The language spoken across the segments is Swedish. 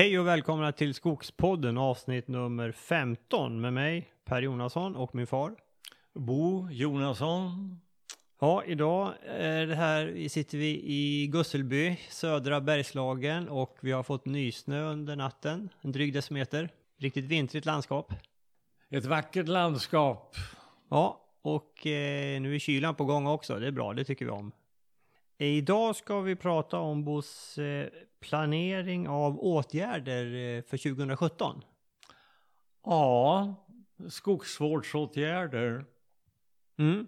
Hej och välkomna till Skogspodden avsnitt nummer 15 med mig Per Jonasson och min far. Bo Jonasson. Ja, idag är det här, sitter vi i Gusselby, södra Bergslagen och vi har fått nysnö under natten, en dryg decimeter. Riktigt vintrigt landskap. Ett vackert landskap. Ja, och eh, nu är kylan på gång också. Det är bra, det tycker vi om. Idag ska vi prata om Bos eh, planering av åtgärder eh, för 2017. Ja, skogsvårdsåtgärder. Mm.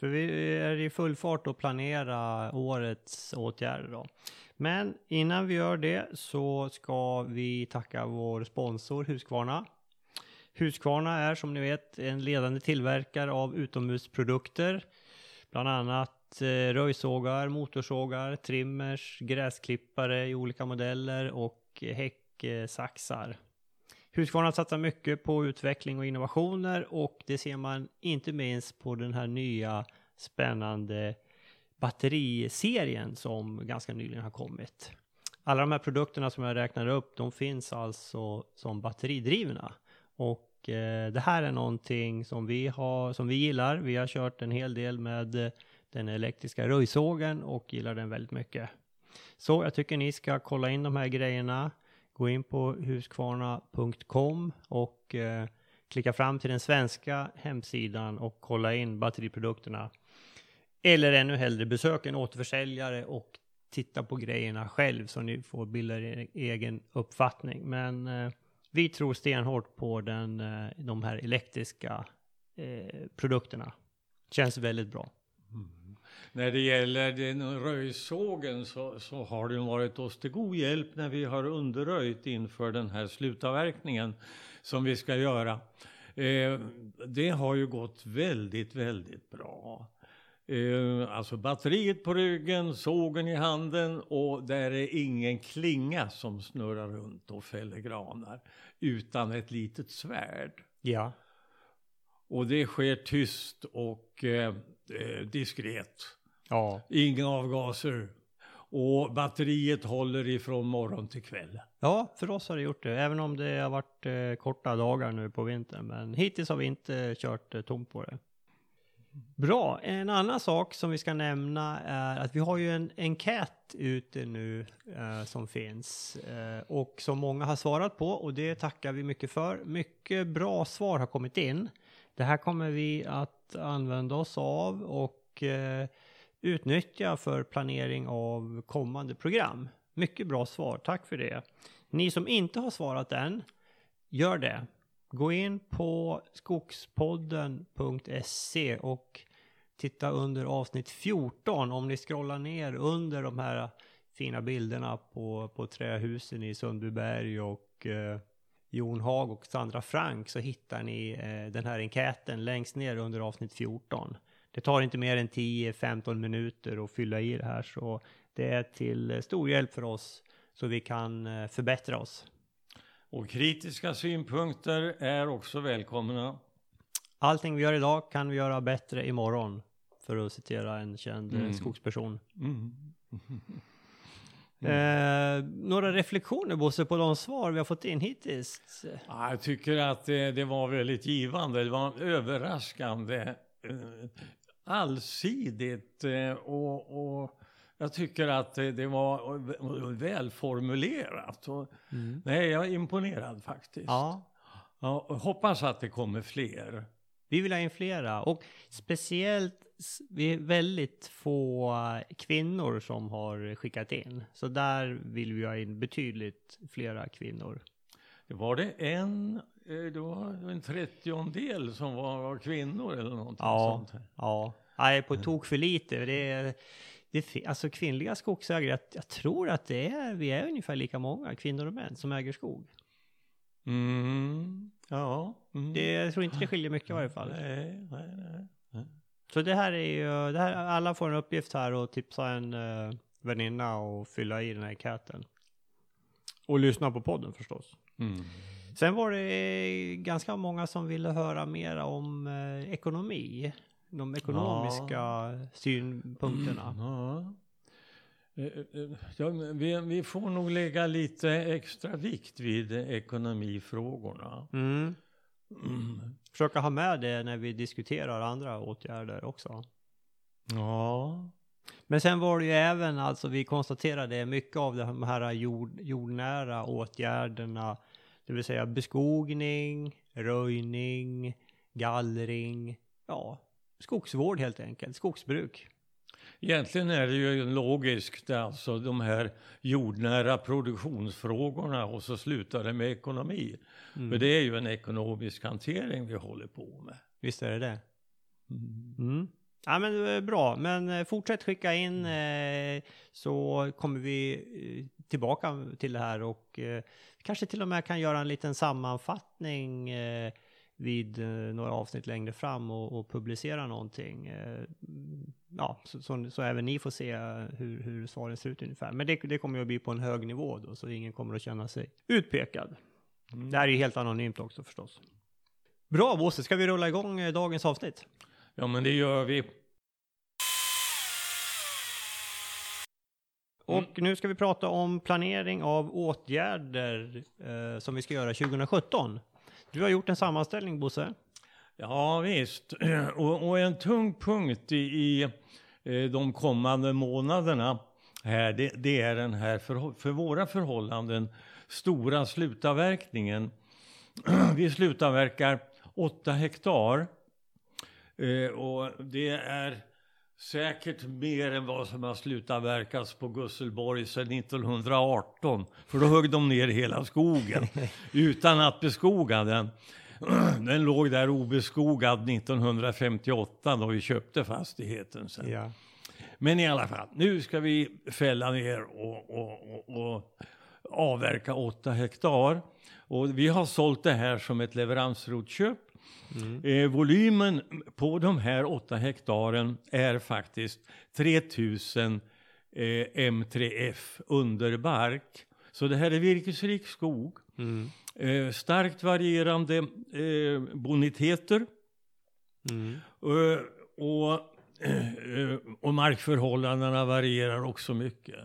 För vi är i full fart att planera årets åtgärder då. Men innan vi gör det så ska vi tacka vår sponsor Husqvarna. Husqvarna är som ni vet en ledande tillverkare av utomhusprodukter. Bland annat Eh, röjsågar, motorsågar, trimmers, gräsklippare i olika modeller och häcksaxar. Husqvarna satsar mycket på utveckling och innovationer och det ser man inte minst på den här nya spännande batteriserien som ganska nyligen har kommit. Alla de här produkterna som jag räknar upp, de finns alltså som batteridrivna. Och eh, det här är någonting som vi, har, som vi gillar. Vi har kört en hel del med eh, den elektriska röjsågen och gillar den väldigt mycket. Så jag tycker ni ska kolla in de här grejerna. Gå in på huskvarna.com och eh, klicka fram till den svenska hemsidan och kolla in batteriprodukterna. Eller ännu hellre besök en återförsäljare och titta på grejerna själv så ni får bilda er egen uppfattning. Men eh, vi tror stenhårt på den, eh, de här elektriska eh, produkterna. Känns väldigt bra. När det gäller den röjsågen så, så har den varit oss till god hjälp när vi har underröjt inför den här slutavverkningen som vi ska göra. Eh, det har ju gått väldigt, väldigt bra. Eh, alltså batteriet på ryggen, sågen i handen och där är ingen klinga som snurrar runt och fäller granar utan ett litet svärd. Ja. Och det sker tyst och eh, diskret. Ja. Inga avgaser. Och batteriet håller ifrån morgon till kväll. Ja, för oss har det gjort det. Även om det har varit eh, korta dagar nu på vintern. Men hittills har vi inte kört eh, tomt på det. Bra. En annan sak som vi ska nämna är att vi har ju en enkät ute nu eh, som finns eh, och som många har svarat på och det tackar vi mycket för. Mycket bra svar har kommit in. Det här kommer vi att använda oss av och eh, utnyttja för planering av kommande program. Mycket bra svar, tack för det. Ni som inte har svarat än, gör det. Gå in på skogspodden.se och titta under avsnitt 14 om ni scrollar ner under de här fina bilderna på, på trähusen i Sundbyberg och eh, Jon Haag och Sandra Frank så hittar ni eh, den här enkäten längst ner under avsnitt 14. Det tar inte mer än 10-15 minuter att fylla i det här så det är till stor hjälp för oss så vi kan eh, förbättra oss. Och kritiska synpunkter är också välkomna. Allting vi gör idag kan vi göra bättre imorgon. För att citera en känd eh, mm. skogsperson. Mm. Eh, några reflektioner Bosse på de svar vi har fått in hittills? Ja, jag tycker att det, det var väldigt givande. Det var överraskande. Allsidigt eh, och, och jag tycker att det var välformulerat. Mm. Nej, jag är imponerad faktiskt. Ja. Ja, hoppas att det kommer fler. Vi vill ha in flera och speciellt vi är väldigt få kvinnor som har skickat in. Så där vill vi ha in betydligt flera kvinnor. Det var det en, eh, det var en trettiondel som var, var kvinnor eller någonting ja, sånt. Ja, nej på tok för lite. Det är, det, alltså kvinnliga skogsägare, jag, jag, tror att det är, vi är ungefär lika många kvinnor och män som äger skog. Mm, ja. Mm. Det, jag tror inte det skiljer mycket i varje fall. Nej, nej, nej. Så det här är ju, det här, alla får en uppgift här och tipsa en uh, väninna och fylla i den här enkäten. Och lyssna på podden förstås. Mm. Sen var det ganska många som ville höra mer om eh, ekonomi. De ekonomiska ja. synpunkterna. Mm, ja. Eh, eh, ja, vi, vi, får nog lägga lite extra vikt vid ekonomifrågorna. Mm. Mm. Försöka ha med det när vi diskuterar andra åtgärder också. Ja. Men sen var det ju även, alltså vi konstaterade mycket av de här jord, jordnära åtgärderna, det vill säga beskogning, röjning, gallring, ja, skogsvård helt enkelt, skogsbruk. Egentligen är det ju logiskt, alltså de här jordnära produktionsfrågorna och så slutar det med ekonomi. Mm. För det är ju en ekonomisk hantering vi håller på med. Visst är det det. Mm. mm. Ja men eh, bra, men eh, fortsätt skicka in eh, så kommer vi tillbaka till det här och eh, kanske till och med kan göra en liten sammanfattning eh, vid några avsnitt längre fram och, och publicera någonting. ja, så, så, så, även ni får se hur, hur svaren ser ut ungefär. Men det, det kommer ju att bli på en hög nivå då, så ingen kommer att känna sig utpekad. Mm. Det här är ju helt anonymt också förstås. Bra Bosse, ska vi rulla igång dagens avsnitt? Ja, men det gör vi. Och mm. nu ska vi prata om planering av åtgärder eh, som vi ska göra 2017. Du har gjort en sammanställning Bosse. Ja visst, och, och en tung punkt i, i eh, de kommande månaderna här, det, det är den här för, för våra förhållanden stora slutavverkningen. vi slutavverkar 8 hektar eh, och det är säkert mer än vad som har slutavverkats på Gusselborg sedan 1918. För då högg de ner hela skogen utan att beskoga den. Den låg där obeskogad 1958 då vi köpte fastigheten sen. Ja. Men i alla fall, nu ska vi fälla ner och, och, och, och avverka 8 hektar. Och vi har sålt det här som ett leveransrotköp Mm. Eh, volymen på de här åtta hektaren är faktiskt 3000 eh, M3F underbark. Så det här är virkesrik skog. Mm. Eh, starkt varierande eh, boniteter. Mm. Eh, och, eh, och markförhållandena varierar också mycket.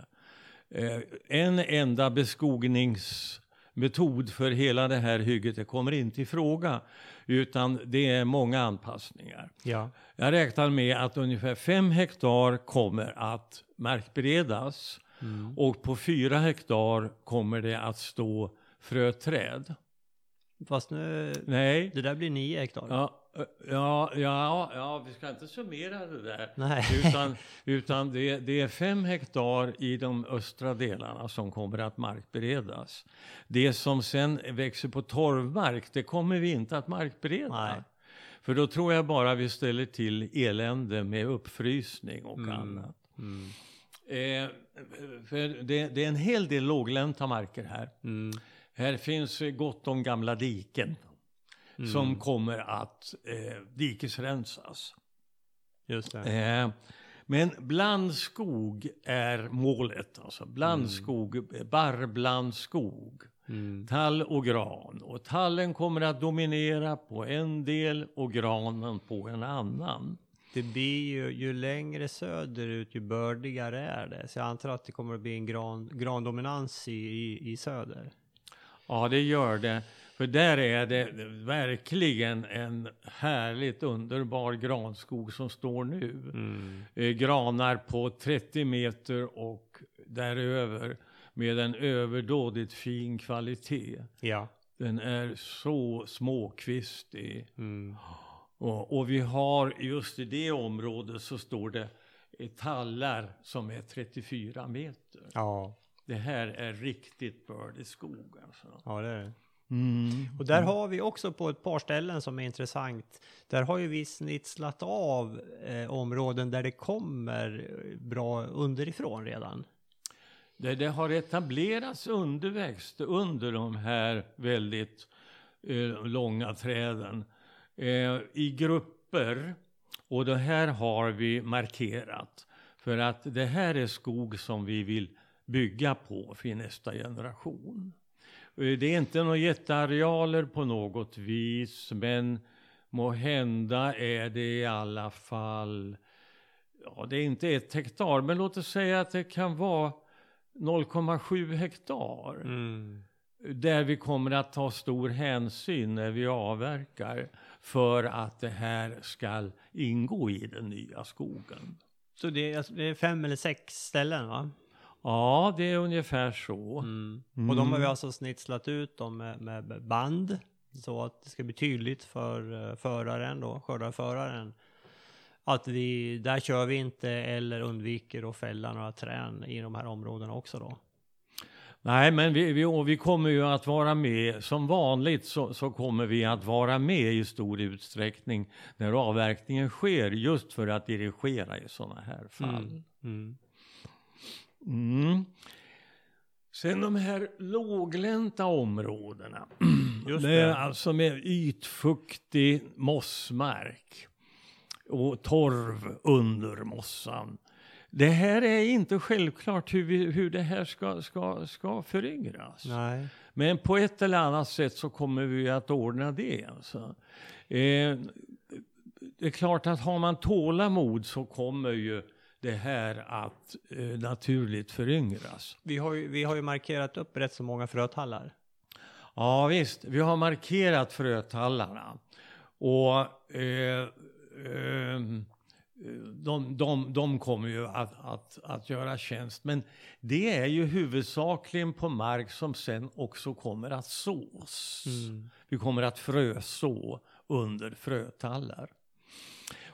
en enda beskogningsmetod för hela det här hygget det kommer inte i fråga. Utan det är många anpassningar. Ja. Jag räknar med att ungefär fem hektar kommer att markberedas. Mm. Och på fyra hektar kommer det att stå fröträd. Fast nu, Nej. det där blir nio hektar. Ja, Ja, ja, ja, vi ska inte summera det där. Nej. Utan, utan det, det, är fem hektar i de östra delarna som kommer att markberedas. Det som sen växer på torvmark, det kommer vi inte att markbereda. Nej. För då tror jag bara vi ställer till elände med uppfrysning och mm. annat. Mm. Eh, för det, det, är en hel del låglänta marker här. Mm. Här finns gott om gamla diken mm. som kommer att eh, dikesrensas. Just det. Eh, men blandskog är målet, alltså blandskog, mm. barrblandskog. Mm. Tall och gran. Och tallen kommer att dominera på en del och granen på en annan. Det blir ju, ju längre söderut ju bördigare är det. Så jag antar att det kommer att bli en gran, grandominans i, i, i söder. Ja, det gör det. För där är det verkligen en härligt underbar granskog som står nu. Mm. Eh, granar på 30 meter och däröver med en överdådigt fin kvalitet. Ja. Den är så småkvistig. Mm. Och, och, vi har just i det området så står det tallar som är 34 meter. Ja. Det här är riktigt bördig skog alltså. Ja, det är det. Mm. Och där har vi också på ett par ställen som är intressant. Där har ju vi snitslat av eh, områden där det kommer bra underifrån redan. Det, det har etablerats underväxt under de här väldigt eh, långa träden eh, i grupper. Och det här har vi markerat. För att det här är skog som vi vill bygga på för nästa generation. Eh, det är inte några jättearealer på något vis, men må hända är det i alla fall ja det är inte ett hektar, men låt oss säga att det kan vara 0,7 hektar. Mm. Där vi kommer att ta stor hänsyn när vi avverkar för att det här ska ingå i den nya skogen. Så det är, alltså, det är fem eller sex ställen va? Ja, det är ungefär så. Mm. Och de har vi alltså snitslat ut dem med, med band. Så att det ska bli tydligt för uh, föraren då, skördarföraren. Att vi, där kör vi inte eller undviker att fälla några trän i de här områdena också då. Nej, men vi, vi, vi kommer ju att vara med. Som vanligt så, så, kommer vi att vara med i stor utsträckning när avverkningen sker just för att dirigera i sådana här fall. Mm. Mm. Mm. Sen de här låglänta områdena. Just det är det. alltså med ytfuktig mossmark och torv under mossan. Det här är inte självklart hur, vi, hur det här ska, ska, ska föryngras. Nej. Men på ett eller annat sätt så kommer vi att ordna det. Alltså. Eh, det är klart att har man tålamod så kommer ju det här att eh, naturligt föryngras. Vi har, ju, vi har ju markerat upp rätt så många frötallar. Ja visst, vi har markerat frötallarna. Och eh, eh, de, de, de kommer ju att, att, att göra tjänst. Men det är ju huvudsakligen på mark som sen också kommer att sås. Mm. Vi kommer att fröså under frötallar.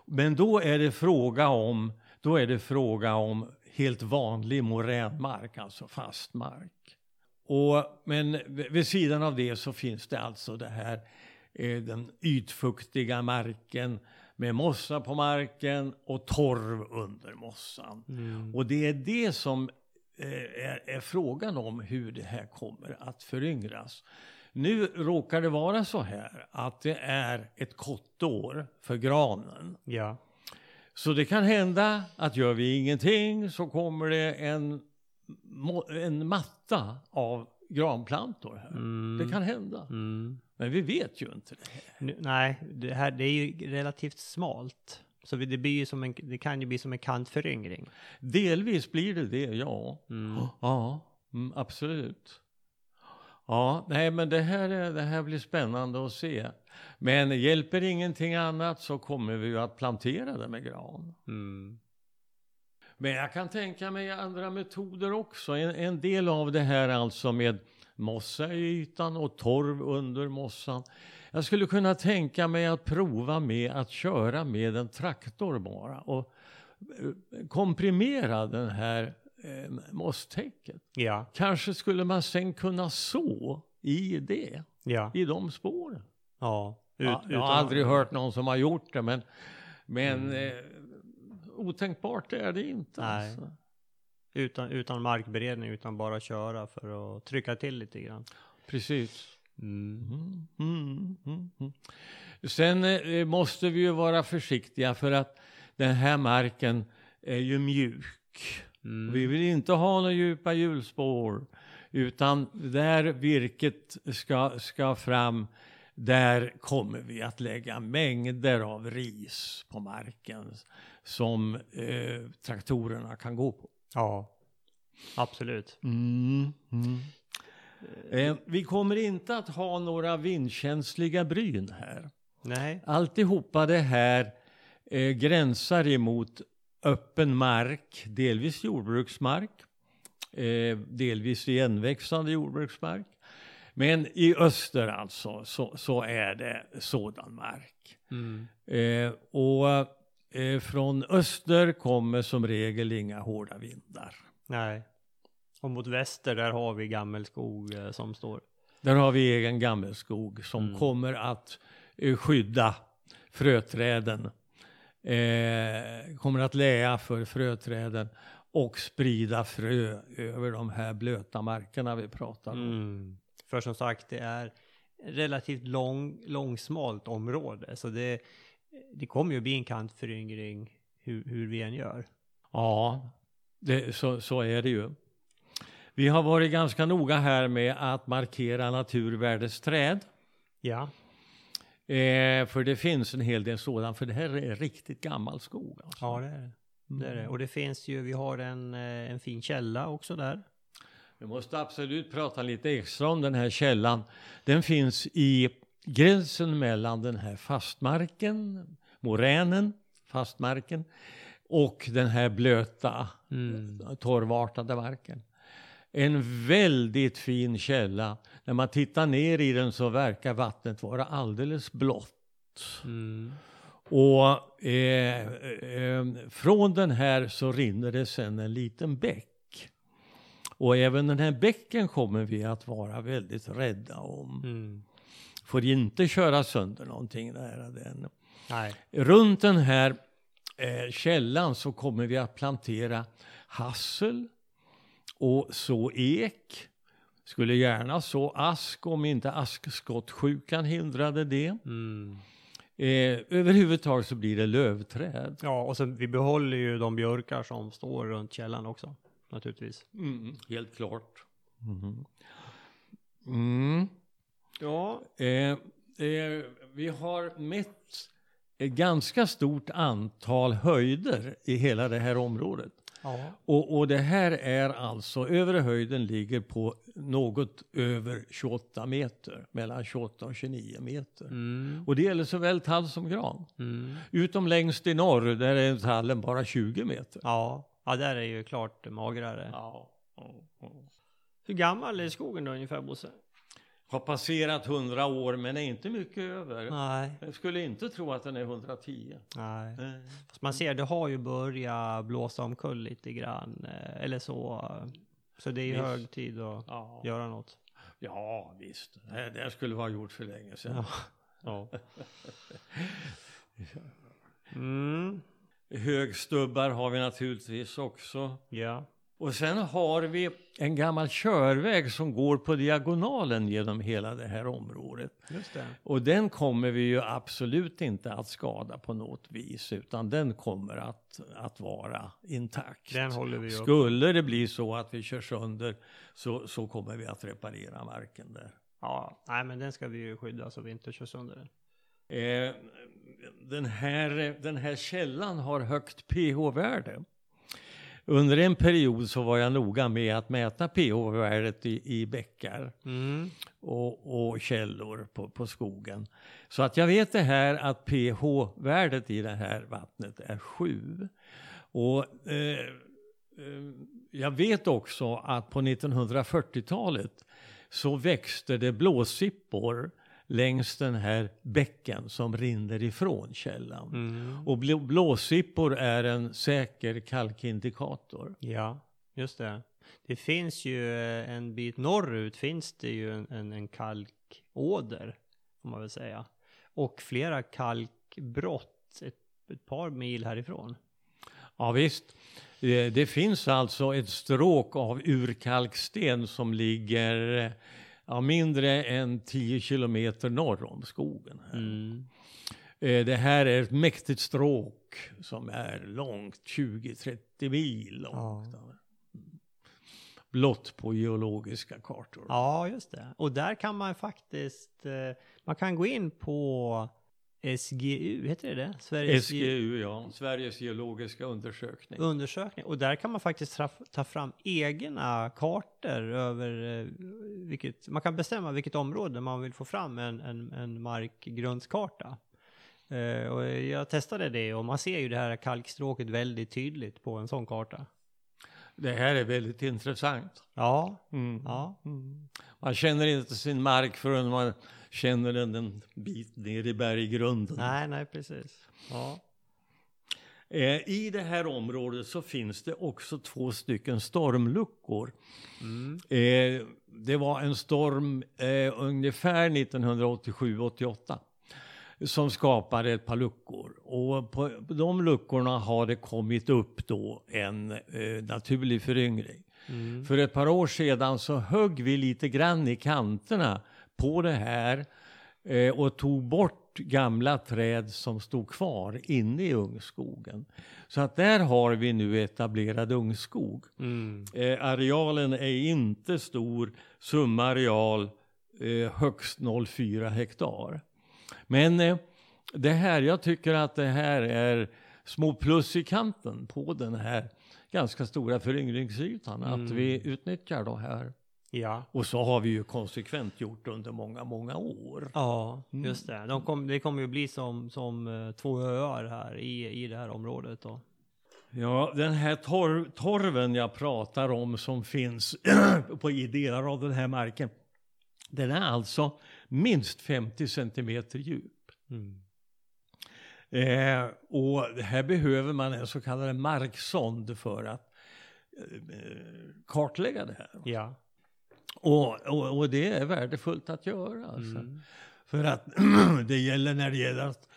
Men då är det fråga om, då är det fråga om helt vanlig moränmark, alltså fast mark. Och, men vid sidan av det så finns det alltså det här, eh, den ytfuktiga marken med mossa på marken och torv under mossan. Mm. Och det är det som eh, är, är frågan om hur det här kommer att föryngras. Nu råkar det vara så här att det är ett kottår för granen. Ja. Så det kan hända att gör vi ingenting så kommer det en, en matta av granplantor här. Mm. Det kan hända. Mm. Men vi vet ju inte det nej, det här det är ju relativt smalt. Så det, blir ju som en, det kan ju bli som en kantföryngring. Delvis blir det det, ja. Mm. Ja, mm, absolut. Ja, nej men det här, är- det här blir spännande att se. Men hjälper ingenting annat så kommer vi ju att plantera det med gran. Mm. Men jag kan tänka mig andra metoder också. En, en del av det här alltså med mossa i ytan och torv under mossan. Jag skulle kunna tänka mig att prova med att köra med en traktor bara och eh, komprimera den här eh, mosstäcket. Ja, Kanske skulle man sen kunna så i det, ja, i de spåren. Ja. Ut, Ja, jag har aldrig hört någon som har gjort det, men, men Mm. eh, otänkbart är det inte. Nej. Alltså. Utan, utan markberedning, utan bara köra för att trycka till lite grann. Precis. Mm. Mm, mm, mm, mm. Sen eh, måste vi ju vara försiktiga för att den här marken är ju mjuk. Vi vill inte ha några djupa hjulspår. Utan där virket ska, ska fram, där kommer vi att lägga mängder av ris på marken som eh, traktorerna kan gå på. Ja, absolut. Mm, mm. Eh, vi kommer inte att ha några vindkänsliga bryn här. Nej. Alltihopa det här eh, gränsar emot öppen mark, delvis jordbruksmark, eh, delvis igenväxande jordbruksmark. Men i öster alltså så, så är det sådan mark. Mm. Eh, och eh, från öster kommer som regel inga hårda vindar. Nej. Och mot väster där har vi gammelskog eh, som står. Där har vi egen gammelskog som Mm. kommer att eh, skydda fröträden. Eh, kommer att läa för fröträden och sprida frö över de här blöta markerna vi pratar om. Mm. För som sagt, det är relativt lång, långsmalt område. Så det, det kommer ju bli en kantföryngring hur, hur vi än gör. Ja, det, så, så är det ju. Vi har varit ganska noga här med att markera naturvärdesträd. Ja. Eh, för det finns en hel del sådant, för det här är riktigt gammal skog. Alltså. Ja, det är det. Det är det. Och det finns ju, vi har en, eh, en fin källa också där. Vi måste absolut prata lite extra om den här källan. Den finns i gränsen mellan den här fastmarken, moränen, fastmarken, och den här blöta, Mm. torvartade marken. En väldigt fin källa. När man tittar ner i den så verkar vattnet vara alldeles blått. Mm. Och eh, eh, från den här så rinner det sen en liten bäck. Och även den här bäcken kommer vi att vara väldigt rädda om. Mm. Får inte köra sönder någonting nära den. Nej. Runt den här eh, källan så kommer vi att plantera hassel och så ek. Skulle gärna så ask om inte askskottsjukan hindrade det. Mm. Eh, överhuvudtaget så blir det lövträd. Ja, och sen vi behåller ju de björkar som står runt källan också. Naturligtvis. Mm, helt klart. Mhm. Mm. Ja. Eh, eh, vi har mätt ett ganska stort antal höjder i hela det här området. Ja. Och, och det här är alltså, övre höjden ligger på något över 28 meter, mellan 28 och 29 meter. Mm. Och det gäller såväl tall som gran. Mm. Utom längst i norr, där är tallen bara 20 meter. Ja. Ja, där är ju klart magrare. Ja. Hur gammal är skogen då ungefär Bosse? Har passerat 100 år men är inte mycket över. Nej. Jag skulle inte tro att den är 110. Nej. Eh, Fast man ser, det har ju börjat blåsa omkull lite grann. eh, Eller så. Så det är ju Visst. hög tid att Ja, göra något. ja visst. Det det skulle vara gjort för länge sedan. Ja. Mm. Högstubbar har vi naturligtvis också. Ja. Och sen har vi en gammal körväg som går på diagonalen genom hela det här området. Det. Och den kommer vi ju absolut inte att skada på något vis, utan den kommer att, att vara intakt. Den håller vi upp. Skulle det bli så att vi kör sönder så, så kommer vi att reparera marken där. Ja, nej men den ska vi ju skydda så vi inte kör sönder den. Eh, den, här, den här källan har högt pH-värde. Under en period så var jag noga med att mäta pH-värdet i, i bäckar Mm. och, och källor på, på skogen. Så att jag vet det här att pH-värdet i det här vattnet är 7. Och eh, eh, jag vet också att på 1940-talet så växte det blåsippor längs den här bäcken som rinner ifrån källan. Mm. Och blå, blåsippor är en säker kalkindikator. Ja, just det. Det finns ju eh, en bit norrut finns det ju en, en, en kalkåder, får man väl säga. Och flera kalkbrott ett, ett par mil härifrån. Ja visst. Det, det finns alltså ett stråk av urkalksten som ligger eh, ja, mindre än 10 kilometer norr om skogen. Här. Mm. Eh, Det här är ett mäktigt stråk som är långt, 20-30 mil långt. Mm. Blott på geologiska kartor. Ja, just det. Och där kan man faktiskt, eh, man kan gå in på SGU, heter det det? Sveriges ge- SGU, ja. Sveriges geologiska undersökning. undersökning. Och där kan man faktiskt ta, fram egna kartor över eh, vilket, man kan bestämma vilket område man vill få fram en, en, en markgrundskarta. Eh, och jag testade det och man ser ju det här kalkstråket väldigt tydligt på en sån karta. Det här är väldigt intressant. Ja, Mm. ja. Man känner inte sin mark förrän man känner den en bit ner i berggrunden. Nej, nej, precis. Ja. Eh, I det här området så finns det också två stycken stormluckor. Mm. Eh, det var en storm eh, ungefär 1987-88 som skapade ett par luckor. Och på de luckorna har det kommit upp då en naturlig föryngring. Mm. För ett par år sedan så högg vi lite grann i kanterna på det här eh, och tog bort gamla träd som stod kvar inne i ungskogen. Så att där har vi nu etablerad ungskog. Mm. Eh, arealen är inte stor, summa areal eh, högst 0,4 hektar. Men eh, det här, jag tycker att det här är små plus i kanten på den här ganska stora föryngringsytan. Mm. Att vi utnyttjar det här. Ja. Och så har vi ju konsekvent gjort under många, många år. Ja, just det. De kom, det kommer ju bli som, som eh, två öar här i, i det här området då. Ja, den här torv, torven jag pratar om som finns på i delar av den här marken. Den är alltså minst 50 centimeter djup. Mm. Eh, och här behöver man en så kallad marksond för att eh, kartlägga det här. Ja. Och, och, och det är värdefullt att göra. Alltså. Mm. För att det gäller när det gäller att,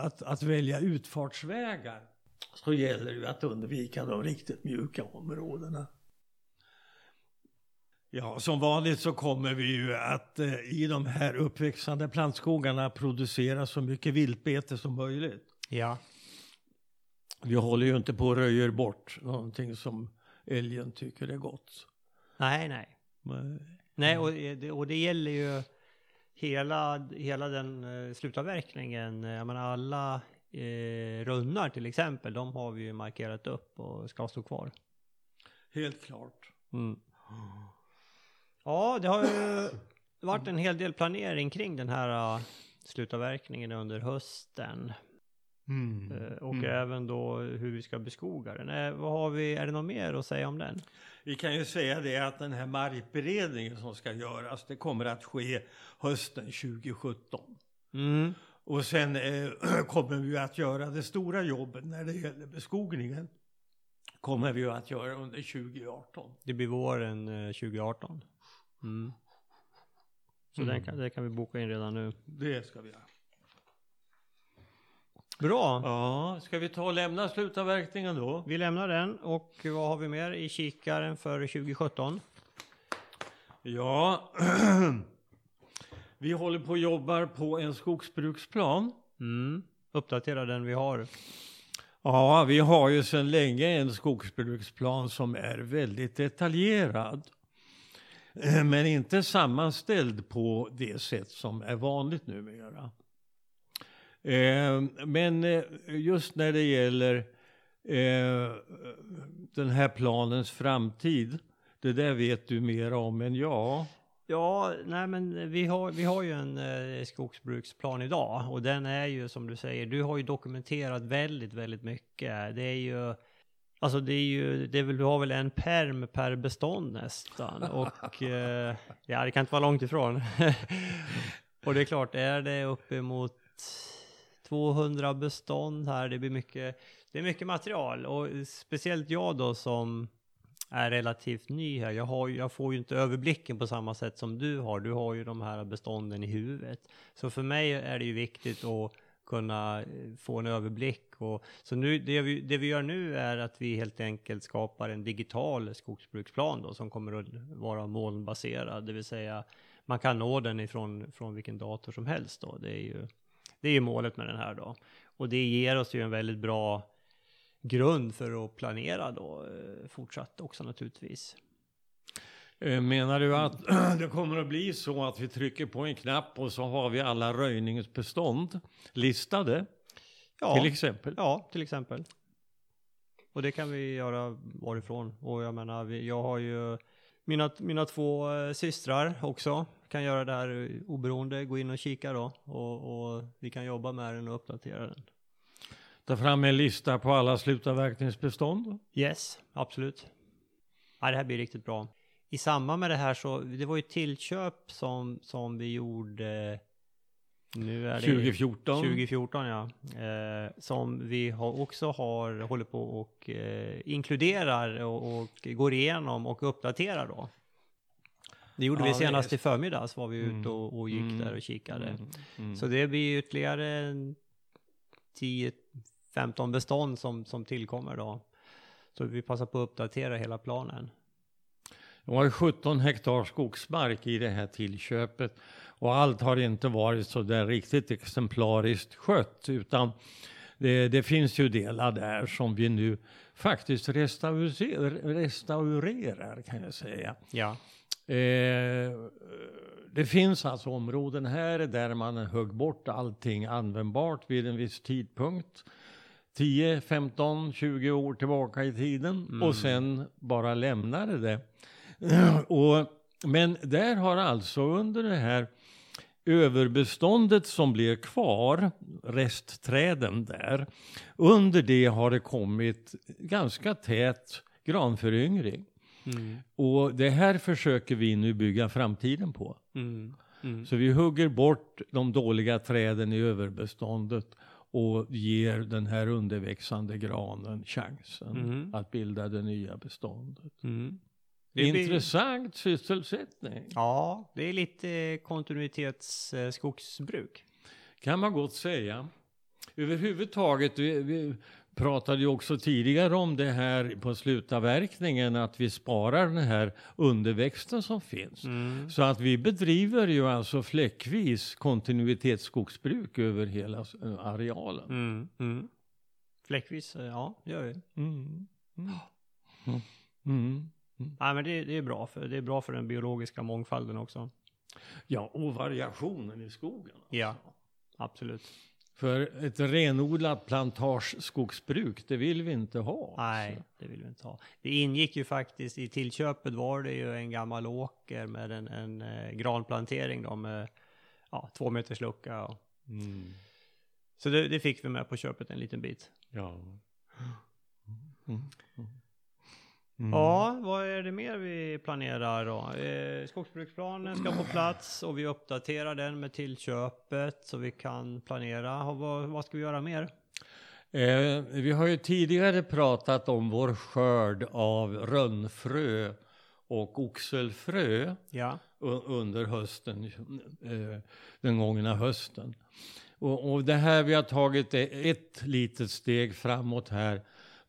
att, att välja utfartsvägar så gäller det att undvika de riktigt mjuka områdena. Ja, som vanligt så kommer vi ju att eh, i de här uppväxande plantskogarna producera så mycket viltbete som möjligt. Ja. Vi håller ju inte på och röjer bort någonting som älgen tycker är gott. Nej, nej. Nej, och det, och det gäller ju hela, hela den uh, slutavverkningen. Jag menar alla eh, runnar till exempel, de har vi ju markerat upp och ska stå kvar. helt klart. Ja, det har ju varit en hel del planering kring den här uh, slutavverkningen under hösten. Mm. Eh, och även då hur vi ska beskoga den. Eh, vad har vi, är det något mer att säga om den? Vi kan ju säga det att den här markberedningen som ska göras, det kommer att ske hösten 2017. Mm. Och sen eh, kommer vi att göra det stora jobbet när det gäller beskogningen. Kommer vi att göra under 2018. Det blir våren eh, 2018. Mm. Så Den kan, det kan vi boka in redan nu. Det ska vi göra. Bra! Ja, ska vi ta och lämna slutavverkningen då? Vi lämnar den och vad har vi mer i kikaren för 2017? Ja, vi håller på och jobbar på en skogsbruksplan. Mm. Uppdatera den vi har. Ja, vi har ju sedan länge en skogsbruksplan som är väldigt detaljerad. Men inte sammanställd på det sätt som är vanligt numera. Eh, Men eh, just när det gäller eh, den här planens framtid, det där vet du mer om än jag. Ja, nej men vi har, vi har ju en eh, skogsbruksplan idag och den är ju som du säger, du har ju dokumenterat väldigt, väldigt mycket. Det är ju, alltså det är ju, det är väl, du har väl en perm per bestånd nästan och eh, ja, det kan inte vara långt ifrån. och det är klart, är det uppemot 200 bestånd här, det blir mycket, det är mycket material och speciellt jag då som är relativt ny här. Jag, har, jag får ju inte överblicken på samma sätt som du har. Du har ju de här bestånden i huvudet. Så för mig är det ju viktigt att kunna eh, få en överblick. Och, så nu, det, vi, det vi gör nu är att vi helt enkelt skapar en digital skogsbruksplan då, som kommer att vara molnbaserad. Det vill säga man kan nå den ifrån från vilken dator som helst. Då. Det, är ju, det är ju målet med den här då. Och det ger oss ju en väldigt bra grund för att planera då eh, fortsatt också naturligtvis. Eh, Menar du att det kommer att bli så att vi trycker på en knapp och så har vi alla röjningsbestånd listade? Ja, Till exempel. ja, till exempel. Och det kan vi göra varifrån. Och jag menar, jag har ju mina, mina två eh, systrar också. Kan göra det här oberoende, gå in och kika då. Och, och vi kan jobba med den och uppdatera den. Ta fram en lista på alla slutavverkningsbestånd. Yes, absolut. Ja, det här blir riktigt bra. I samband med det här så, det var ju tillköp som, som vi gjorde nu är det 2014. 2014 ja. Eh, som vi har också har, håller på och eh, inkluderar och, och går igenom och uppdaterar då. Det gjorde Ja, vi senast är- i förmiddags var vi Mm. ute och, och gick Mm. där och kikade. Mm, mm. Så det blir ytterligare en 10-15 bestånd som, som tillkommer då. Så vi passar på att uppdatera hela planen. Det var ju 17 hektar skogsmark i det här tillköpet och allt har inte varit så där riktigt exemplariskt skött utan det, det finns ju delar där som vi nu faktiskt restaurerar, restaurerar kan jag säga. Ja. Eh, det finns alltså områden här där man högg bort allting användbart vid en viss tidpunkt. 10, 15, 20 år tillbaka i tiden Mm. och sen bara lämnade det. och, men där har alltså under det här överbeståndet som blir kvar, restträden där, under det har det kommit ganska tät granföryngring. Mm. Och det här försöker vi nu bygga framtiden på. Mm. Mm. Så vi hugger bort de dåliga träden i överbeståndet och ger den här underväxande granen chansen Mm. att bilda det nya beståndet. Mm. Det blir- Intressant sysselsättning Ja, det är lite kontinuitetsskogsbruk. kan man gott säga. Överhuvudtaget, vi, vi pratade ju också tidigare om det här på slutavverkningen att vi sparar den här underväxten som finns. Mm. Så att vi bedriver ju alltså fläckvis kontinuitetsskogsbruk över hela eh, arealen. Mm. Mm. Fläckvis, eh, ja, gör vi. Mm. Mm. Mm. Nej, men det, det är bra för det är bra för den biologiska mångfalden också. Ja, och variationen i skogen. Ja, absolut. För ett renodlat plantageskogsbruk, det vill vi inte ha. Nej, det vill vi inte ha. Det ingick ju faktiskt i tillköpet var det ju en gammal åker med en, en eh, granplantering då med ja, två meters lucka. Och, Mm. så det, det fick vi med på köpet en liten bit. Ja. Mm. Mm. Ja, vad är det mer vi planerar då? Eh, skogsbruksplanen ska på plats och vi uppdaterar den med tillköpet så vi kan planera. Och vad, vad ska vi göra mer? Eh, vi har ju tidigare pratat om vår skörd av rönnfrö och oxelfrö Ja. under hösten, eh, den gångna hösten. Och, och det här vi har tagit ett litet steg framåt här.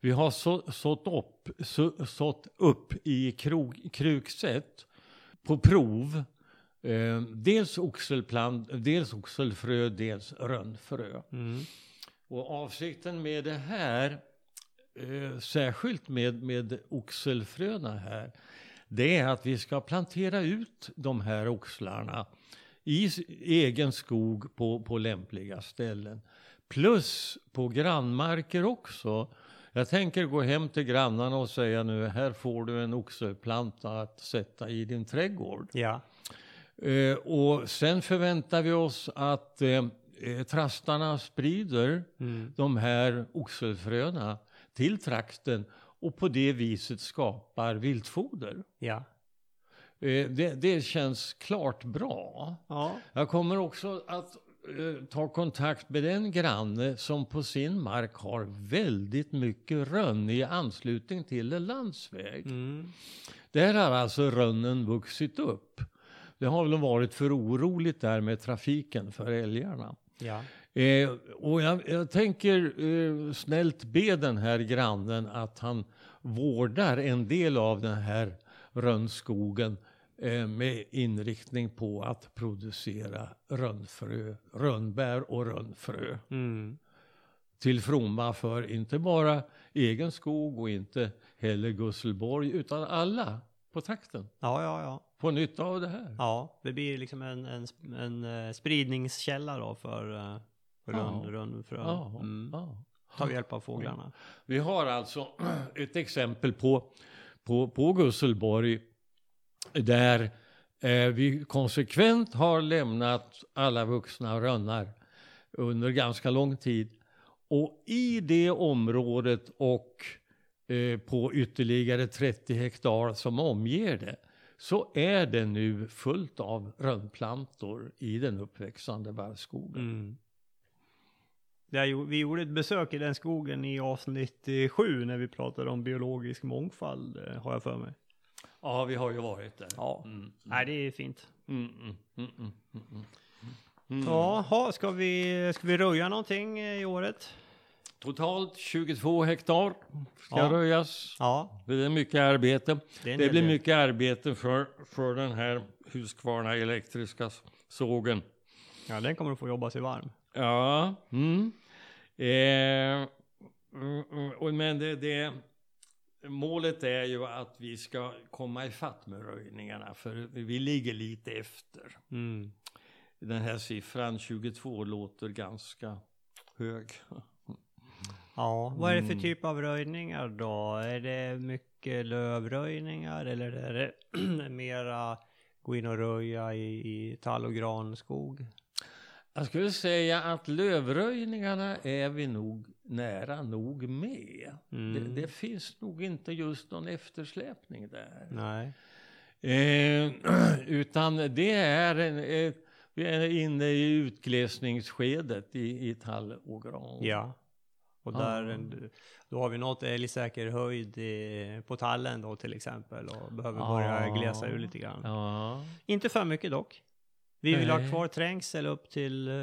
Vi har så, sått, upp, så, sått upp i krog, kruksätt på prov. Eh, dels, oxelplant, dels oxelfrö, dels rönnfrö. Mm. Och avsikten med det här, eh, särskilt med, med oxelfröna här, det är att vi ska plantera ut de här oxlarna i egen skog på, på lämpliga ställen. Plus på grannmarker också. Jag tänker gå hem till grannarna och säga nu, här får du en oxelplanta att sätta i din trädgård. Ja. Eh, och sen förväntar vi oss att eh, eh, trastarna sprider Mm. de här oxelfröna till trakten och på det viset skapar viltfoder. Ja. Eh, det, det känns klart bra. Ja. Jag kommer också att ta kontakt med den granne som på sin mark har väldigt mycket rönn i anslutning till en landsväg. Mm. Där har alltså rönnen vuxit upp. Det har väl varit för oroligt där med trafiken för älgarna. Ja. Eh, och jag, jag tänker eh, snällt be den här grannen att han vårdar en del av den här rönnskogen eh, med inriktning på att producera rönnfrö, rönnbär och rönnfrö. Mm. Till fromma för inte bara egen skog och inte heller Gusselborg utan alla på trakten Ja, ja, ja. får nytta av det här. Ja, det blir liksom en, en, en eh, spridningskälla då för, uh, för Ja. rönn, rönnfrön. Ja, Mm. ja. Ta hjälp av fåglarna. Vi har alltså ett exempel på, på, på Gusselborg där eh, vi konsekvent har lämnat alla vuxna rönnar under ganska lång tid. Och i det området och eh, på ytterligare 30 hektar som omger det så är det nu fullt av rönnplantor i den uppväxande barrskogen. Mm. Där, vi gjorde ett besök i den skogen i avsnitt eh, sju när vi pratade om biologisk mångfald, eh, har jag för mig. Ja, vi har ju varit där. Ja. Mm, Nej, det är fint. mm, mm, mm, mm, mm, mm. Mm. Jaha, ska vi, ska vi röja någonting eh, i året? Totalt 22 hektar ska Ja. röjas. Ja, Det är mycket arbete. det Det blir del. mycket arbete för, för den här Husqvarna elektriska sågen. Ja, den kommer att få jobba sig varm. Ja. Mm. Eh, mm, mm, men det, det, målet är ju att vi ska komma ifatt med röjningarna. För vi ligger lite efter. Mm. Den här siffran 22 låter ganska hög. Ja, vad är det för Mm. typ av röjningar då? Är det mycket lövröjningar eller är det mera gå in och röja i, i tall och granskog? Jag skulle säga att lövröjningarna är vi nog nära nog med. Mm. Det, det finns nog inte just någon eftersläpning där. Nej. Eh, utan det är, en, ett, vi är inne i utglesningsskedet i, i tall och gran. Ja. Och Ja. där, då har vi nått älgsäker höjd i, på tallen då till exempel och behöver börja Ja. glesa ur lite grann. Ja. Inte för mycket dock. Vi vill ha kvar trängsel upp till eh,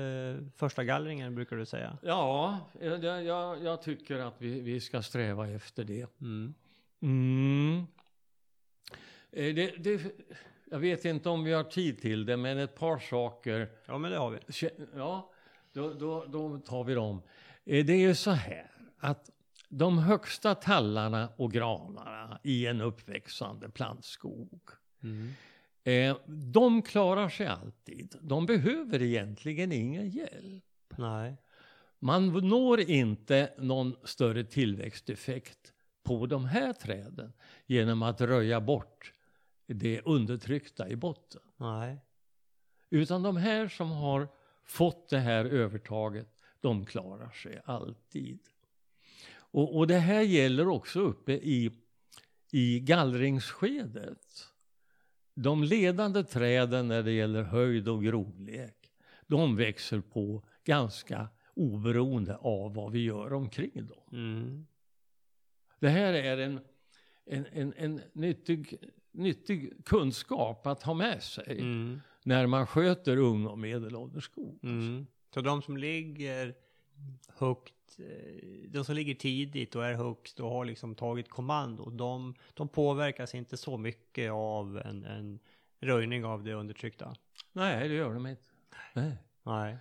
första gallringen brukar du säga. Ja, jag, jag, jag tycker att vi, vi ska sträva efter det. Mm. Mm. Eh, Det, det, jag vet inte om vi har tid till det, men ett par saker. Ja men det har vi. Ja, då, då, då tar vi dem. Eh, Det är ju så här att de högsta tallarna och granarna i en uppväxande plantskog, Mm. Eh, de klarar sig alltid. De behöver egentligen ingen hjälp. Nej. Man når inte någon större tillväxteffekt på de här träden genom att röja bort det undertryckta i botten. Nej. Utan de här som har fått det här övertaget, de klarar sig alltid. Och, och det här gäller också uppe i, i gallringsskedet. De ledande träden när det gäller höjd och grovlek, de växer på ganska oberoende av vad vi gör omkring dem. Mm. Det här är en, en, en, en nyttig, nyttig kunskap att ha med sig Mm. när man sköter ung och medelålders skog. Mm. Så de som ligger högt, eh, de som ligger tidigt och är högst och har liksom tagit kommando, de, de påverkas inte så mycket av en, en röjning av det undertryckta. Nej, det gör de inte. Nej. Nej.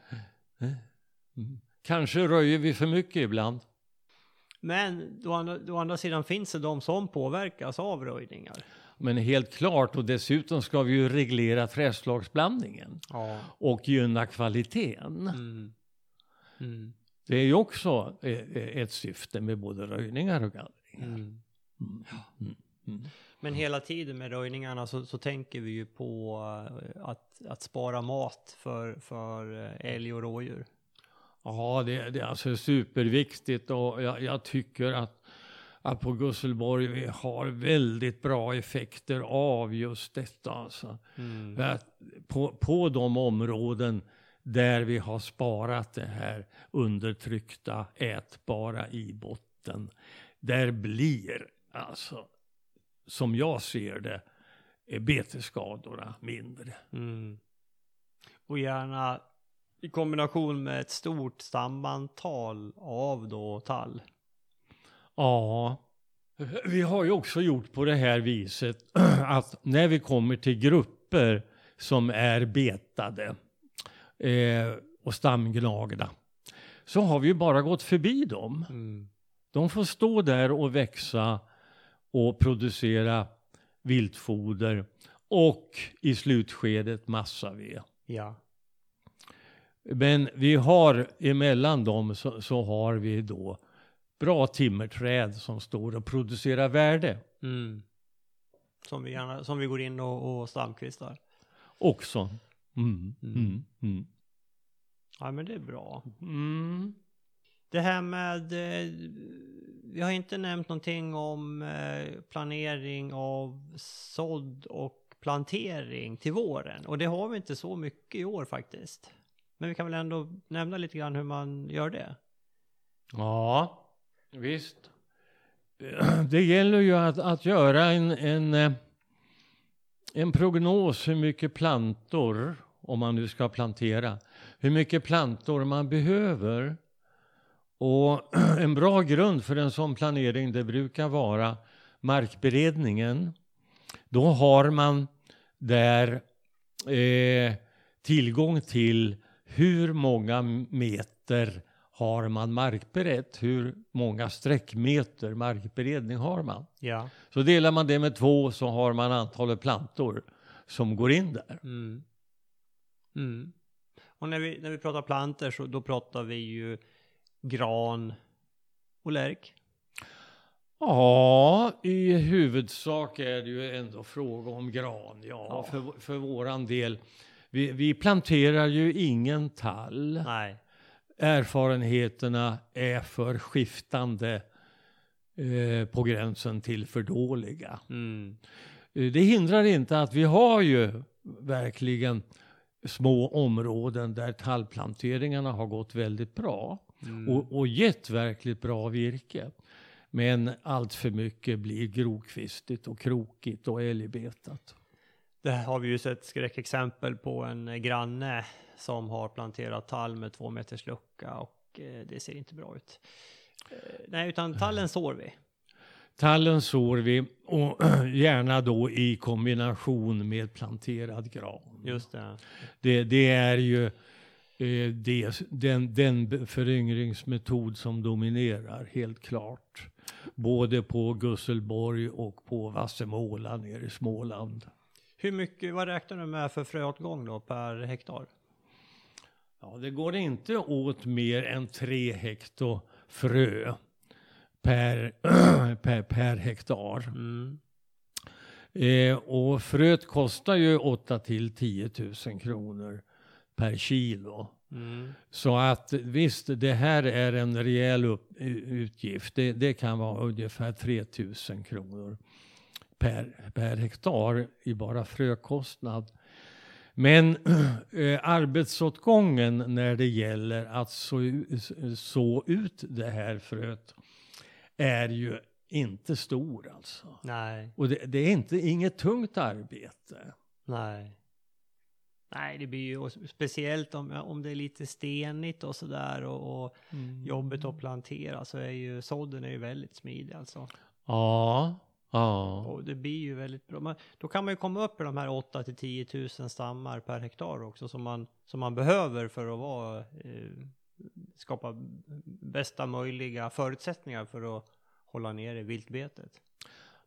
Mm. Kanske röjer vi för mycket ibland. Men å andra, å andra sidan finns det de som påverkas av röjningar. Men helt klart, och dessutom ska vi ju reglera träslagsblandningen Ja. och gynna kvaliteten. Mm. Mm. Det är ju också eh, eh, ett syfte med både röjningar och gallringar. Mm. Mm. Mm. Mm. Men hela tiden med röjningarna så, så tänker vi ju på eh, att, att spara mat för, för älg och rådjur. Ja, det, det är alltså superviktigt och jag, jag tycker att, att på Gusselborg vi har väldigt bra effekter av just detta. Alltså. Mm. På, på de områden där vi har sparat det här undertryckta, ätbara i botten, där blir alltså, som jag ser det, betesskadorna mindre. Mm. Och gärna i kombination med ett stort stamantal av då tall. Ja, vi har ju också gjort på det här viset att när vi kommer till grupper som är betade eh, och stamgnagda så har vi ju bara gått förbi dem. Mm. De får stå där och växa och producera viltfoder och i slutskedet massaved. Ja. Men vi har emellan dem så, så har vi då bra timmerträd som står och producerar värde Mm. Som, vi gärna, som vi går in och, och stamkvistar. också. Mm, Mm. mm, mm. Ja men det är bra. Mm. Det här med, eh, vi har inte nämnt någonting om eh, planering av sådd och plantering till våren. Och det har vi inte så mycket i år faktiskt. Men vi kan väl ändå nämna lite grann hur man gör det. Ja, visst. Det gäller ju att, att göra en, en, eh, en prognos hur mycket plantor, om man nu ska plantera, hur mycket plantor man behöver. Och en bra grund för en sån planering det brukar vara markberedningen. Då har man där eh, tillgång till hur många meter har man markberett? Hur många sträckmeter markberedning har man? Ja. Så delar man det med två så har man antalet plantor som går in där. Mm. Mm. Och när vi, när vi pratar planter så då pratar vi ju gran, och lärk? Ja, i huvudsak är det ju ändå fråga om gran. Ja, Ja. För, för våran del. Vi, vi planterar ju ingen tall. Nej. Erfarenheterna är för skiftande eh, på gränsen till för dåliga. Mm. Eh, Det hindrar inte att vi har ju verkligen små områden där tallplanteringarna har gått väldigt bra Mm. och, och gett verkligt bra virke. Men allt för mycket blir grokvistigt och krokigt och älgbetat. Det har vi ju sett skräckexempel på en eh, granne som har planterat tall med två meters lucka och eh, det ser inte bra ut. Eh, nej, utan tallen sår vi. Tallen sår vi och gärna då i kombination med planterad gran. Just det. Det, det är ju eh, det, den, den föryngringsmetod som dominerar helt klart. Både på Gusselborg och på Vassemåla nere i Småland. Hur mycket, vad räknar du med för fröåtgång då per hektar? Ja, det går inte åt mer än tre hektar frö per, per, per hektar. Mm. Eh, och fröet kostar ju 8 till 10 000 kronor per kilo. Mm. Så att visst, det här är en rejäl upp, utgift. Det, det kan vara ungefär 3 000 kronor per, per hektar i bara frökostnad. Men eh, arbetsåtgången när det gäller att så, så ut det här fröet är ju inte stor alltså. Nej, Och det, det är inte inget tungt arbete. nej. Nej, det blir ju speciellt om, om det är lite stenigt och sådär och, och jobbigt att plantera så är ju sådden är ju väldigt smidig alltså. Ja, ja. Och det blir ju väldigt bra. Man, då kan man ju komma upp i de här 8 till 10 000 stammar per hektar också som man, som man behöver för att vara, eh, skapa bästa möjliga förutsättningar för att hålla nere viltbetet.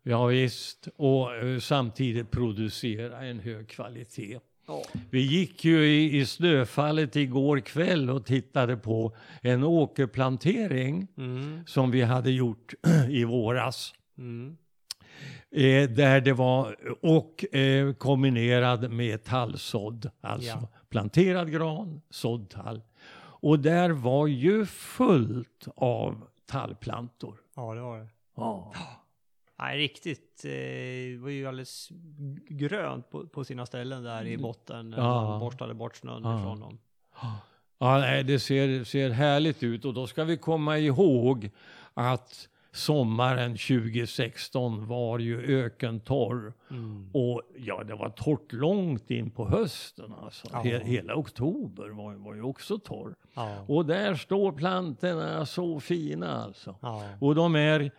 Ja, visst, och eh, samtidigt producera en hög kvalitet. Ja. Vi gick ju i, i snöfallet igår kväll och tittade på en åkerplantering Mm, som vi hade gjort i våras. mm, Eh, där det var, och eh, kombinerad med tallsådd, alltså Ja. planterad gran, sådd tall. Och där var ju fullt av tallplantor. Ja, det var det. Ja. Nej, riktigt. Eh, det var ju alldeles grönt på, på sina ställen där i botten. när Ja. Man borstade bort snön Ja. ifrån dem. Ja, nej, det ser, ser härligt ut och då ska vi komma ihåg att sommaren 2016 var ju ökentorr. Mm. Och ja, det var torrt långt in på hösten alltså. Ja. He, hela oktober var, var ju också torr. Ja. Och där står plantorna så fina alltså. ja. Och de är,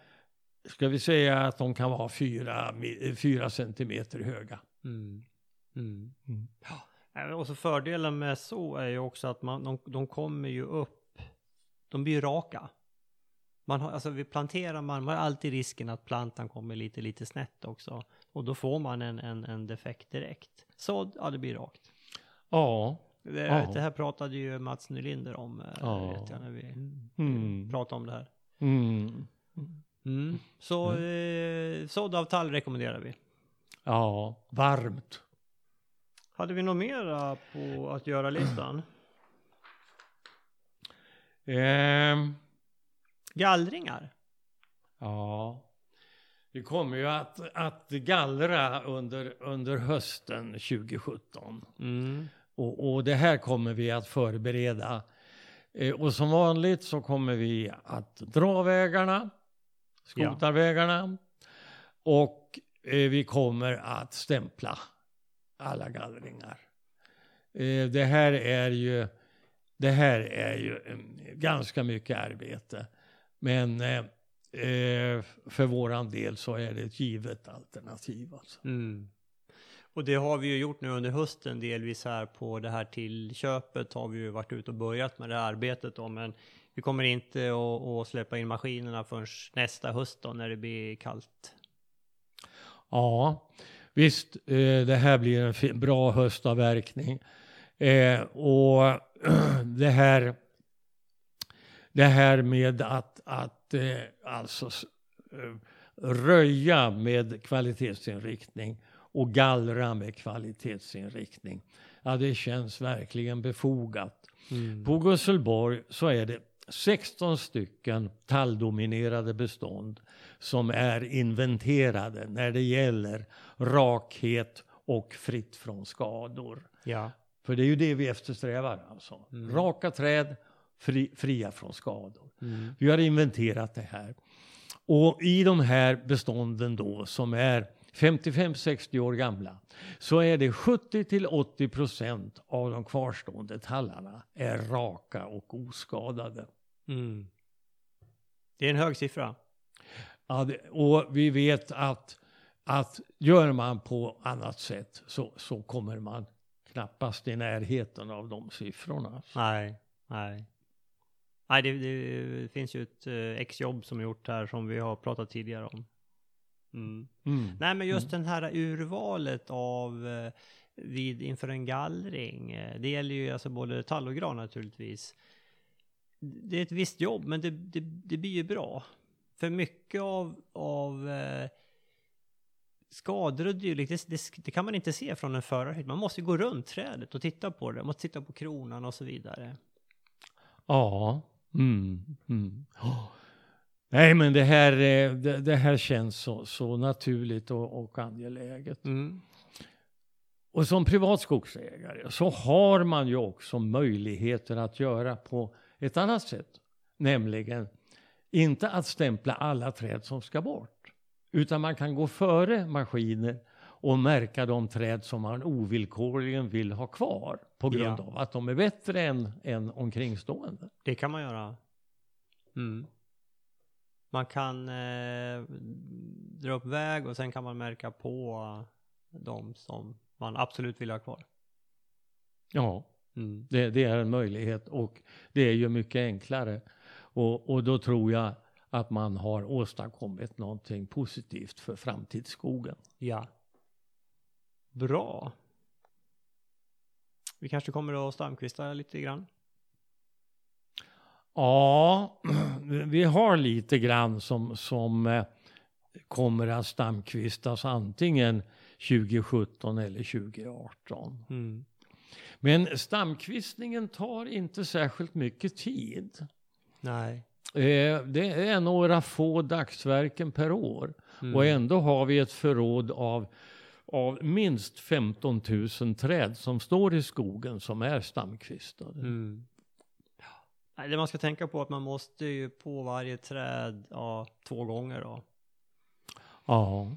ska vi säga att de kan vara fyra, fyra centimeter höga. Mm. Mm. Mm. Och så fördelen med så är ju också att man, de, de kommer ju upp, de blir raka. Man har, alltså vid planterar man, man har alltid risken att plantan kommer lite, lite snett också. Och då får man en, en, en defekt direkt. Så, ja det blir rakt. Ja. Det, Ja. det här pratade ju Mats Nylinder om, eh, Ja. vet jag, när vi Mm. pratade om det här. Mm. Mm. Så eh, sådd av tall rekommenderar vi. Ja, varmt. Hade vi något mera på att göra-listan? Ehm, Gallringar? ja. Vi kommer ju att, att gallra under, under hösten 2017. Mm. Och, och det här kommer vi att förbereda. Eh, och som vanligt så kommer vi att dra vägarna, skotarvägarna. Och eh, vi kommer att stämpla alla gallringar. Eh, det här är ju, det här är ju ganska mycket arbete. Men eh, eh, för våran del så är det ett givet alternativ. Alltså. Mm. Och det har vi ju gjort nu under hösten delvis här på det här tillköpet har vi ju varit ute och börjat med det här arbetet då, men vi kommer inte att, att släppa in maskinerna förrän nästa höst då när det blir kallt. Ja, visst, eh, det här blir en bra höstavverkning. Eh, och det här, det här med att, att eh, alltså eh, röja med kvalitetsinriktning och gallra med kvalitetsinriktning. Ja, det känns verkligen befogat. Mm. På Gusselborg så är det 16 stycken talldominerade bestånd som är inventerade när det gäller rakhet och fritt från skador. Ja. För det är ju det vi eftersträvar alltså. Mm. Raka träd, fri, fria från skador. Mm. Vi har inventerat det här. Och i de här bestånden då som är 55-60 år gamla så är det 70 till 80 procent av de kvarstående tallarna är raka och oskadade. Mm. Det är en hög siffra. Ja, och vi vet att, att gör man på annat sätt så, så kommer man knappast i närheten av de siffrorna. Nej, nej. Nej, det, det finns ju ett eh, exjobb som är gjort här som vi har pratat tidigare om. Mm. Mm. Nej, men just den här urvalet av eh, vid inför en gallring. eh, Det gäller ju alltså både tall och gran naturligtvis. Det är ett visst jobb, men det, det, det blir ju bra. För mycket av, av skador och dylikt, det, det, det kan man inte se från en förarhytt. Man måste gå runt trädet och titta på det. Man måste titta på kronan och så vidare. Ja. Mm. Mm. Oh. Nej, men det här, eh, det, det här känns så, så naturligt och, och angeläget. Mm. Och som privat skogsägare så har man ju också möjligheter att göra på ett annat sätt. Nämligen inte att stämpla alla träd som ska bort. Utan man kan gå före maskiner och märka de träd som man ovillkorligen vill ha kvar. På grund Ja. av att de är bättre än, än omkringstående. Det kan man göra. Mm. Man kan eh, dra upp väg och sen kan man märka på de som man absolut vill ha kvar. Ja, Mm. det, det är en möjlighet och det är ju mycket enklare. Och, och då tror jag att man har åstadkommit någonting positivt för framtidsskogen. Ja. Bra. Vi kanske kommer att stamkvista lite grann. Ja, vi har lite grann som, som eh, kommer att stamkvistas antingen 2017 eller 2018. Mm. Men stamkvistningen tar inte särskilt mycket tid. Nej. Eh, Det är några få dagsverken per år. Mm. Och ändå har vi ett förråd av, av minst 15 000 träd som står i skogen som är stamkvistade. Mm. Det man ska tänka på är att man måste ju på varje träd ja, två gånger då. Ja.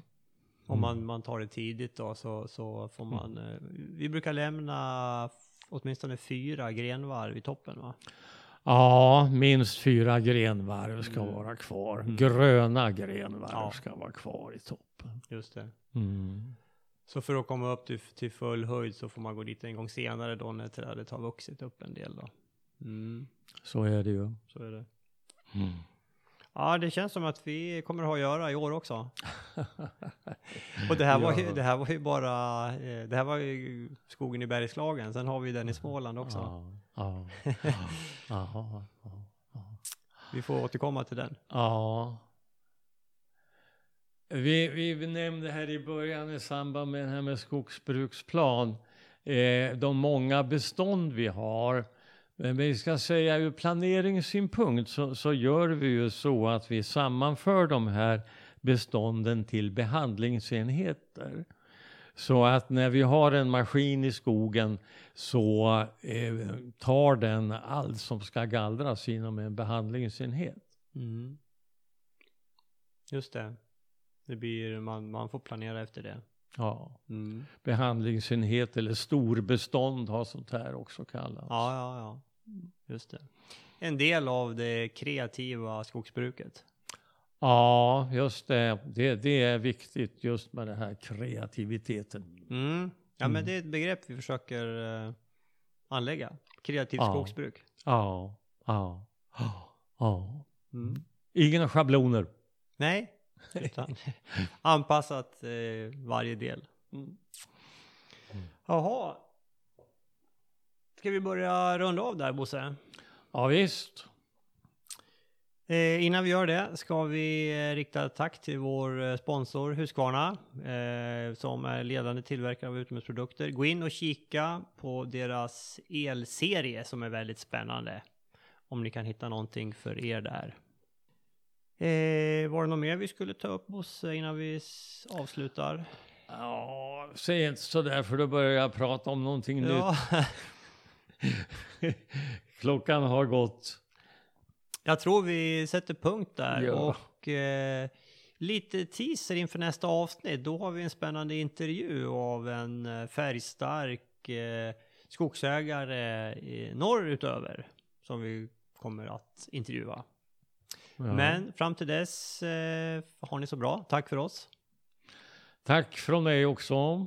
Om Mm. man, man tar det tidigt då så, så får man, eh, vi brukar lämna åtminstone fyra grenvarv i toppen va? Ja, minst fyra grenvarv ska Mm. vara kvar. Mm. Gröna grenvarv Ja. ska vara kvar i toppen. Just det. Mm. Så för att komma upp till, till full höjd så får man gå dit en gång senare då när trädet har vuxit upp en del då. Mm, Så är det ju. så är det. Mm. Ja, det känns som att vi kommer att ha att göra i år också. Och det här, var ju, det här var ju bara, eh, det här var ju skogen i Bergslagen, sen har vi den i Småland också. Ja. Ja. Vi får återkomma till den. Ja. Vi, vi nämnde här i början i samband med det här med skogsbruksplan eh, de många bestånd vi har. Men vi ska säga ur planeringssynpunkt så, så gör vi ju så att vi sammanför de här bestånden till behandlingsenheter. Så att när vi har en maskin i skogen så eh, tar den allt som ska gallras inom en behandlingsenhet. Mm. Just det. Det blir, man, man får planera efter det. Ja, Mm. behandlingsenhet eller storbestånd har sånt här också kallats. Ja, ja, ja. Just det. En del av det kreativa skogsbruket. Ja, just det. det. Det är viktigt just med den här kreativiteten. Mm. Ja, Mm. men det är ett begrepp vi försöker eh, anlägga. Kreativt Ja. skogsbruk. Ja, ja, ja. ja. Mm. Inga schabloner. Nej, utan anpassat eh, varje del. Mm. Jaha. Ska vi börja runda av där, Bosse? Ja, visst. Eh, innan vi gör det ska vi eh, rikta ett tack till vår eh, sponsor Husqvarna eh, som är ledande tillverkare av utomhusprodukter. Gå in och kika på deras elserie som är väldigt spännande. Om ni kan hitta någonting för er där. Eh, var det något mer vi skulle ta upp Bosse innan vi avslutar? Ja, säg inte sådär för då börjar jag prata om någonting Ja. nytt. Klockan har gått. Jag tror vi sätter punkt där Ja. och eh, lite teaser inför nästa avsnitt. Då har vi en spännande intervju av en eh, färgstark eh, skogsägare i norrutöver som vi kommer att intervjua. Ja. Men fram till dess eh, har ni så bra. Tack för oss. Tack från mig också.